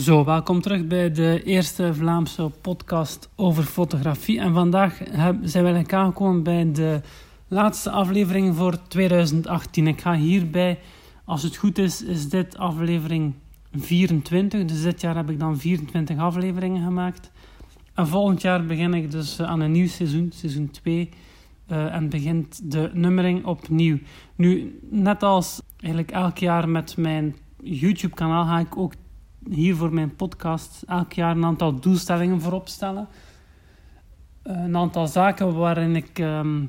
Zo, welkom terug bij de eerste Vlaamse podcast over fotografie. En vandaag zijn we eigenlijk aangekomen bij de laatste aflevering voor 2018. Ik ga hierbij, als het goed is, is dit aflevering 24. Dus dit jaar heb ik dan 24 afleveringen gemaakt. En volgend jaar begin ik dus aan een nieuw seizoen, seizoen 2. Uh, en begint de nummering opnieuw. Nu, net als eigenlijk elk jaar met mijn YouTube-kanaal ga ik ook hier voor mijn podcast elk jaar een aantal doelstellingen voorop stellen. Eh, een aantal zaken waarin ik ehm,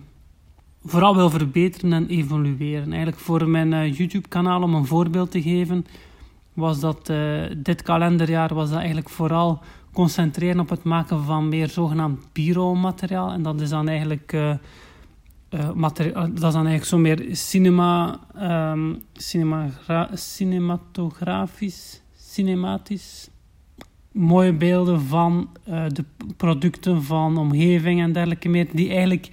vooral wil verbeteren en evolueren. Eigenlijk voor mijn uh, YouTube-kanaal, om een voorbeeld te geven, was dat uh, dit kalenderjaar was dat eigenlijk vooral concentreren op het maken van meer zogenaamd bureau-materiaal. En dat is dan eigenlijk... Uh, dat is dan eigenlijk zo meer cinema, cinema, cinematografisch cinematisch. Mooie beelden van uh, de producten van omgeving en dergelijke meer, die eigenlijk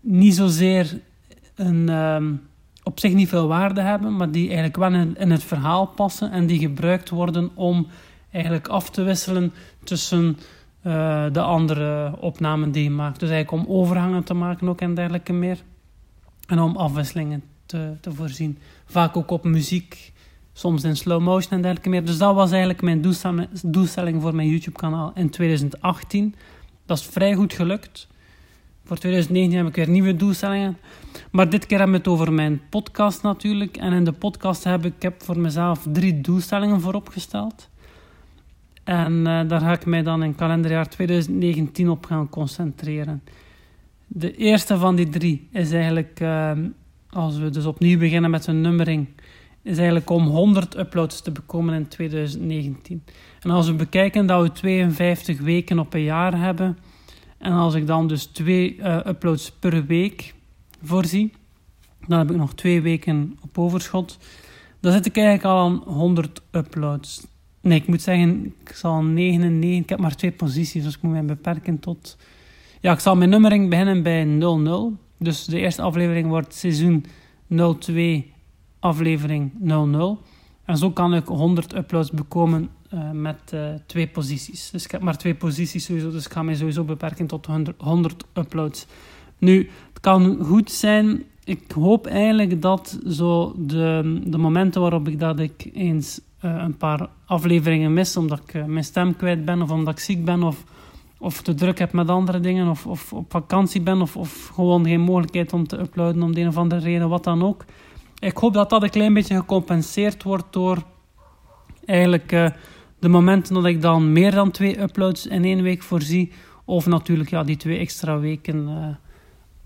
niet zozeer een, uh, op zich niet veel waarde hebben, maar die eigenlijk wel in, in, het verhaal passen en die gebruikt worden om eigenlijk af te wisselen tussen uh, de andere opnamen die je maakt. Dus eigenlijk om overgangen te maken ook en dergelijke meer. En om afwisselingen te, te voorzien. Vaak ook op muziek soms in slow motion en dergelijke meer. Dus dat was eigenlijk mijn doelstelling voor mijn YouTube-kanaal in 2018. Dat is vrij goed gelukt. Voor 2019 heb ik weer nieuwe doelstellingen. Maar dit keer hebben we het over mijn podcast natuurlijk. En in de podcast heb ik, heb voor mezelf drie doelstellingen voorop gesteld. En uh, daar ga ik mij dan in kalenderjaar 2019 op gaan concentreren. De eerste van die drie is eigenlijk, uh, als we dus opnieuw beginnen met een nummering, is eigenlijk om 100 uploads te bekomen in 2019. En als we bekijken dat we 52 weken op een jaar hebben, en als ik dan dus twee uh, uploads per week voorzie, dan heb ik nog twee weken op overschot. Dan zit ik eigenlijk al aan 100 uploads. Nee, ik moet zeggen, ik zal 99, ik heb maar twee posities, dus ik moet mij beperken tot... Ja, ik zal mijn nummering beginnen bij 00. Dus de eerste aflevering wordt seizoen 02 aflevering 00. En zo kan ik 100 uploads bekomen uh, met uh, twee posities. Dus ik heb maar twee posities sowieso, dus ik ga mij sowieso beperken tot 100, 100 uploads. Nu, het kan goed zijn. Ik hoop eigenlijk dat zo de, de momenten waarop ik dat ik eens uh, een paar afleveringen mis, omdat ik mijn stem kwijt ben, of omdat ik ziek ben, of, of te druk heb met andere dingen, of, of op vakantie ben, of, of gewoon geen mogelijkheid om te uploaden om de een of andere reden, wat dan ook ik hoop dat dat een klein beetje gecompenseerd wordt door eigenlijk uh, de momenten dat ik dan meer dan twee uploads in één week voorzie. Of natuurlijk ja, die twee extra weken uh,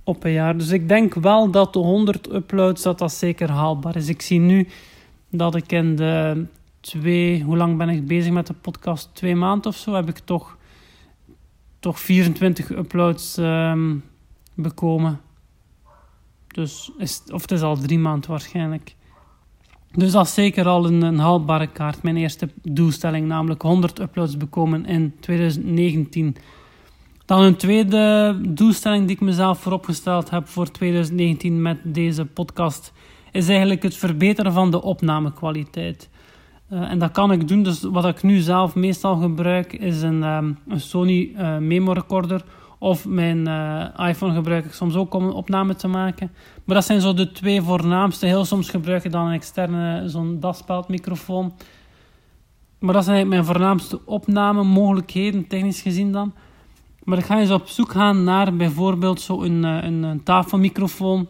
op een jaar. Dus ik denk wel dat de 100 uploads dat dat zeker haalbaar is. Ik zie nu dat ik in de twee, hoe lang ben ik bezig met de podcast? Twee maanden of zo heb ik toch, toch 24 uploads um, bekomen. Dus is, of het is al drie maanden waarschijnlijk. Dus dat is zeker al een, een haalbare kaart. Mijn eerste doelstelling, namelijk 100 uploads bekomen in 2019. Dan een tweede doelstelling die ik mezelf vooropgesteld heb voor 2019 met deze podcast, is eigenlijk het verbeteren van de opnamekwaliteit. Uh, en dat kan ik doen. Dus wat ik nu zelf meestal gebruik is een, um, een Sony uh, memo recorder of mijn uh, iPhone gebruik ik soms ook om een opname te maken. Maar dat zijn zo de twee voornaamste. Heel soms gebruik ik dan een externe, zo'n daspeldmicrofoon. Maar dat zijn mijn voornaamste opnamemogelijkheden, technisch gezien dan. Maar ik ga eens op zoek gaan naar bijvoorbeeld zo'n een, een, een tafelmicrofoon.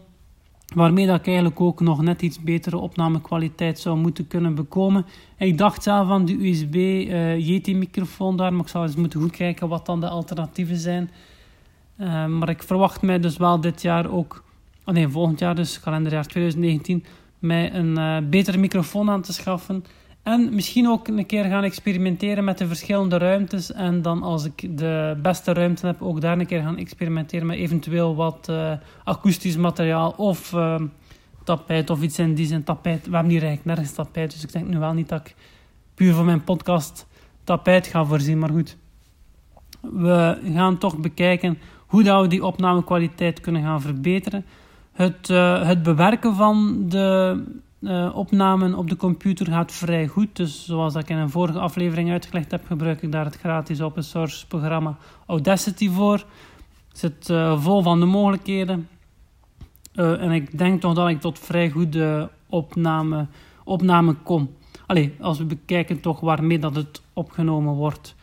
Waarmee dat ik eigenlijk ook nog net iets betere opnamekwaliteit zou moeten kunnen bekomen. Ik dacht zelf aan de USB uh, Yeti microfoon daar, maar ik zou eens moeten goed kijken wat dan de alternatieven zijn. Uh, maar ik verwacht mij dus wel dit jaar ook, oh nee, volgend jaar dus, kalenderjaar 2019, mij een uh, betere microfoon aan te schaffen. En misschien ook een keer gaan experimenteren met de verschillende ruimtes. En dan als ik de beste ruimte heb, ook daar een keer gaan experimenteren met eventueel wat uh, akoestisch materiaal of tapijt of iets in die zin. Tapijt, we hebben hier eigenlijk nergens tapijt, dus ik denk nu wel niet dat ik puur voor mijn podcast tapijt ga voorzien. Maar goed, we gaan toch bekijken hoe dat we die opnamekwaliteit kunnen gaan verbeteren. Het, uh, het bewerken van de uh, opnamen op de computer gaat vrij goed. Dus zoals ik in een vorige aflevering uitgelegd heb, gebruik ik daar het gratis open source programma Audacity voor. Het zit uh, vol van de mogelijkheden. En ik denk toch dat ik tot vrij goede opname, opname kom. Allee, als we bekijken toch waarmee dat het opgenomen wordt.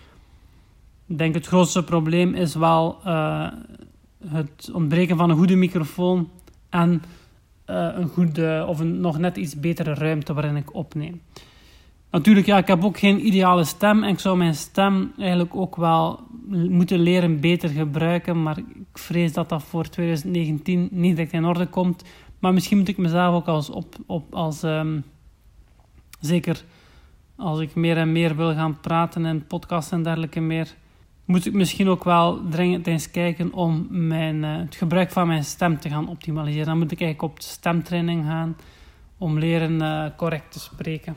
Ik denk het grootste probleem is wel het ontbreken van een goede microfoon en uh, een goede of een nog net iets betere ruimte waarin ik opneem. Natuurlijk, ja, ik heb ook geen ideale stem en ik zou mijn stem eigenlijk ook wel moeten leren beter gebruiken, maar ik vrees dat dat voor 2019 niet direct in orde komt. Maar misschien moet ik mezelf ook als op, op als um, zeker als ik meer en meer wil gaan praten en podcasts en dergelijke meer moet ik misschien ook wel dringend eens kijken om mijn, uh, het gebruik van mijn stem te gaan optimaliseren. Dan moet ik eigenlijk op de stemtraining gaan om leren uh, correct te spreken.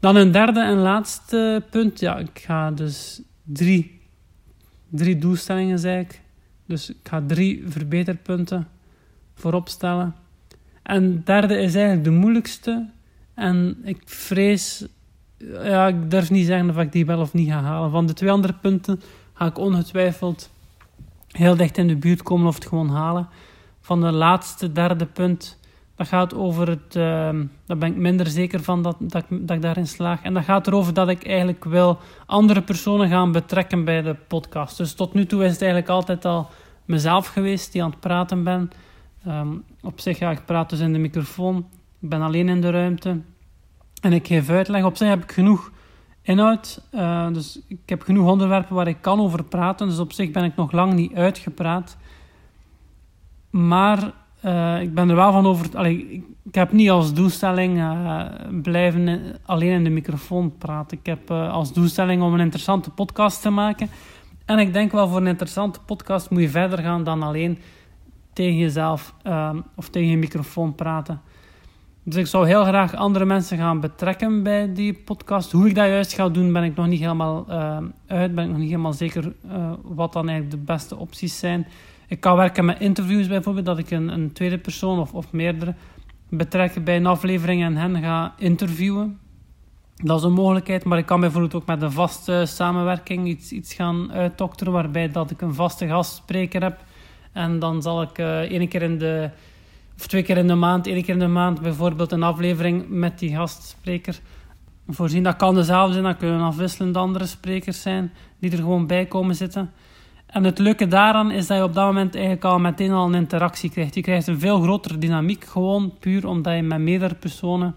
Dan een derde en laatste punt. Ja, ik ga dus drie, drie doelstellingen, zei ik. Dus ik ga drie verbeterpunten voorop stellen. En derde is eigenlijk de moeilijkste. En ik vrees ja, ik durf niet zeggen of ik die wel of niet ga halen. Van de twee andere punten ga ik ongetwijfeld heel dicht in de buurt komen of het gewoon halen. Van de laatste, derde punt, dat gaat over het... Uh, daar ben ik minder zeker van dat, dat, dat ik daarin slaag. En dat gaat erover dat ik eigenlijk wil andere personen gaan betrekken bij de podcast. Dus tot nu toe is het eigenlijk altijd al mezelf geweest die aan het praten ben. Um, op zich, ja, ik praat dus in de microfoon. Ik ben alleen in de ruimte. En ik geef uitleg. Op zich heb ik genoeg inhoud. Uh, dus ik heb genoeg onderwerpen waar ik kan over praten. Dus op zich ben ik nog lang niet uitgepraat. Maar uh, ik ben er wel van over. Allee, ik, heb niet als doelstelling uh, blijven alleen in de microfoon praten. Ik heb als doelstelling om een interessante podcast te maken. En ik denk wel voor een interessante podcast moet je verder gaan dan alleen tegen jezelf of tegen je microfoon praten. Dus ik zou heel graag andere mensen gaan betrekken bij die podcast. Hoe ik dat juist ga doen, ben ik nog niet helemaal uh, uit. Ben ik nog niet helemaal zeker uh, wat dan eigenlijk de beste opties zijn. Ik kan werken met interviews bijvoorbeeld, dat ik een, een tweede persoon of, of meerdere betrek bij een aflevering en hen ga interviewen. Dat is een mogelijkheid, maar ik kan bijvoorbeeld ook met een vaste samenwerking iets, iets gaan uitdokteren, waarbij dat ik een vaste gastspreker heb. En dan zal ik uh, één keer in de of twee keer in de maand, één keer in de maand bijvoorbeeld een aflevering met die gastspreker voorzien. Dat kan dezelfde zijn, dat kunnen afwisselende andere sprekers zijn die er gewoon bij komen zitten. En het leuke daaraan is dat je op dat moment eigenlijk al meteen al een interactie krijgt. Je krijgt een veel grotere dynamiek, gewoon puur omdat je met meerdere personen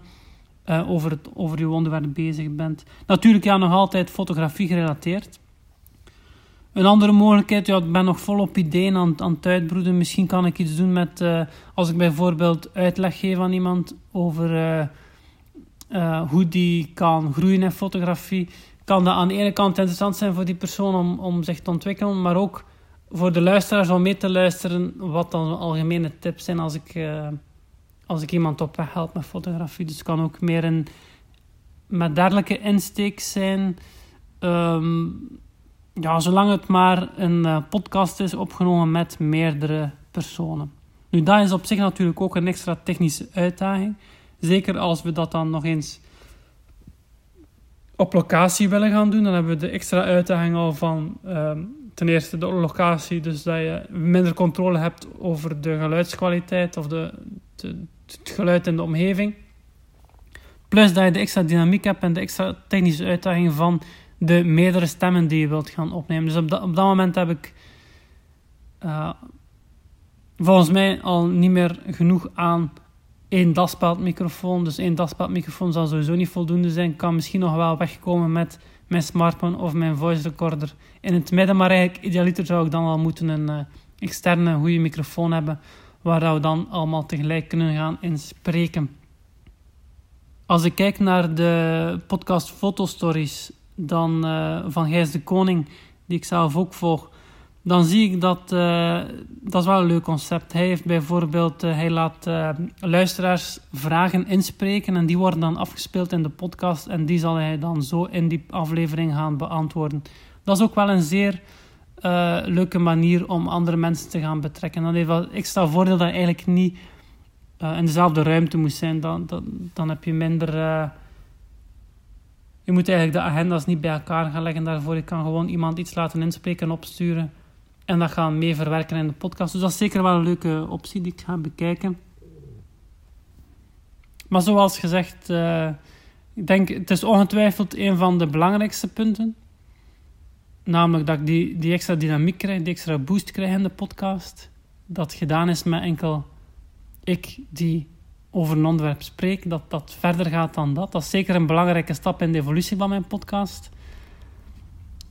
uh, over, het, over je onderwerp bezig bent. Natuurlijk ja, nog altijd fotografie gerelateerd. Een andere mogelijkheid, ja, ik ben nog volop ideeën aan, aan het uitbroeden. Misschien kan ik iets doen met, uh, als ik bijvoorbeeld uitleg geef aan iemand over uh, uh, hoe die kan groeien in fotografie. Kan dat aan de ene kant interessant zijn voor die persoon om, om zich te ontwikkelen, maar ook voor de luisteraars om mee te luisteren wat dan algemene tips zijn als ik, als ik iemand op weg help met fotografie. Dus het kan ook meer een met dergelijke insteek zijn. Um, ja, zolang het maar een uh, podcast is opgenomen met meerdere personen. Nu, dat is op zich natuurlijk ook een extra technische uitdaging. Zeker als we dat dan nog eens op locatie willen gaan doen, dan hebben we de extra uitdaging al van uh, ten eerste de locatie, dus dat je minder controle hebt over de geluidskwaliteit of de, de, het geluid in de omgeving. Plus dat je de extra dynamiek hebt en de extra technische uitdaging van de meerdere stemmen die je wilt gaan opnemen. Dus op dat, moment heb ik uh, volgens mij al niet meer genoeg aan één daspeldmicrofoon. Dus één daspeldmicrofoon zal sowieso niet voldoende zijn. Ik kan misschien nog wel wegkomen met mijn smartphone of mijn voice recorder in het midden. Maar eigenlijk, idealiter zou ik dan al moeten een uh, externe goede microfoon hebben. Waar we dan allemaal tegelijk kunnen gaan inspreken. Als ik kijk naar de podcast Fotostories dan uh, van Gijs de Koning, die ik zelf ook volg, dan zie ik dat uh, dat is wel een leuk concept. Hij heeft bijvoorbeeld, uh, hij laat luisteraars vragen inspreken en die worden dan afgespeeld in de podcast en die zal hij dan zo in die aflevering gaan beantwoorden. Dat is ook wel een zeer leuke manier om andere mensen te gaan betrekken. Dat heeft wel extra voordeel dat eigenlijk niet in dezelfde ruimte moest zijn, dan, dan, dan heb je minder. Je moet eigenlijk de agenda's niet bij elkaar gaan leggen daarvoor. Je kan gewoon iemand iets laten inspreken en opsturen. En dat gaan mee verwerken in de podcast. Dus dat is zeker wel een leuke optie die ik ga bekijken. Maar zoals gezegd, uh, ik denk het is ongetwijfeld een van de belangrijkste punten. Namelijk dat ik die, die extra dynamiek krijg, die extra boost krijg in de podcast. Dat gedaan is met enkel ik die over een onderwerp spreek. Dat dat verder gaat dan dat. Dat is zeker een belangrijke stap in de evolutie van mijn podcast.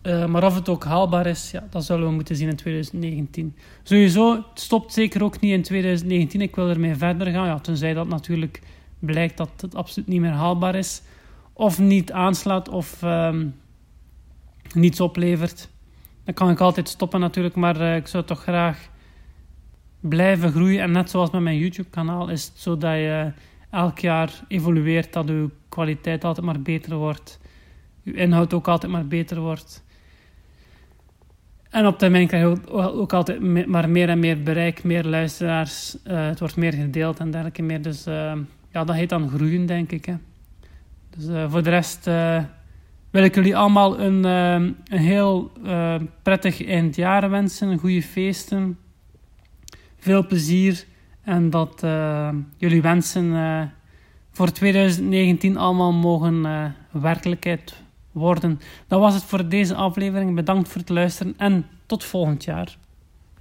Uh, maar of het ook haalbaar is, ja, dat zullen we moeten zien in 2019. Sowieso, het stopt zeker ook niet in 2019. Ik wil ermee verder gaan. Ja, tenzij dat natuurlijk blijkt dat het absoluut niet meer haalbaar is. Of niet aanslaat of um, niets oplevert. Dan kan ik altijd stoppen natuurlijk. Maar uh, ik zou toch graag blijven groeien. En net zoals met mijn YouTube kanaal is het zo dat je elk jaar evolueert. Dat je kwaliteit altijd maar beter wordt. Je inhoud ook altijd maar beter wordt. En op termijn krijg je ook, altijd maar meer en meer bereik, meer luisteraars. Uh, het wordt meer gedeeld en dergelijke meer. Dus uh, ja, dat heet dan groeien, denk ik. Hè. Dus uh, voor de rest wil ik jullie allemaal een, een heel prettig eindjaar wensen. Goede feesten. Veel plezier. En dat jullie wensen voor 2019 allemaal mogen werkelijkheid worden. Dat was het voor deze aflevering. Bedankt voor het luisteren en tot volgend jaar.